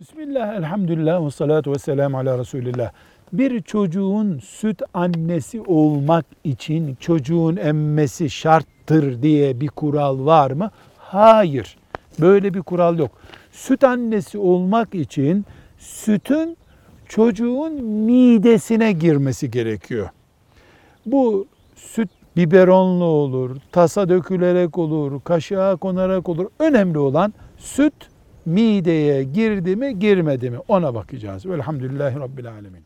Bismillah, elhamdülillah ve salatu ve selamu ala Resulillah. Bir çocuğun süt annesi olmak için çocuğun emmesi şarttır diye bir kural var mı? Hayır. Böyle bir kural yok. Süt annesi olmak için sütün çocuğun midesine girmesi gerekiyor. Bu süt biberonlu olur, tasa dökülerek olur, kaşığa konarak olur. Önemli olan süt mideye girdi mi girmedi mi ona bakacağız. Velhamdülillahi Rabbil Alemin.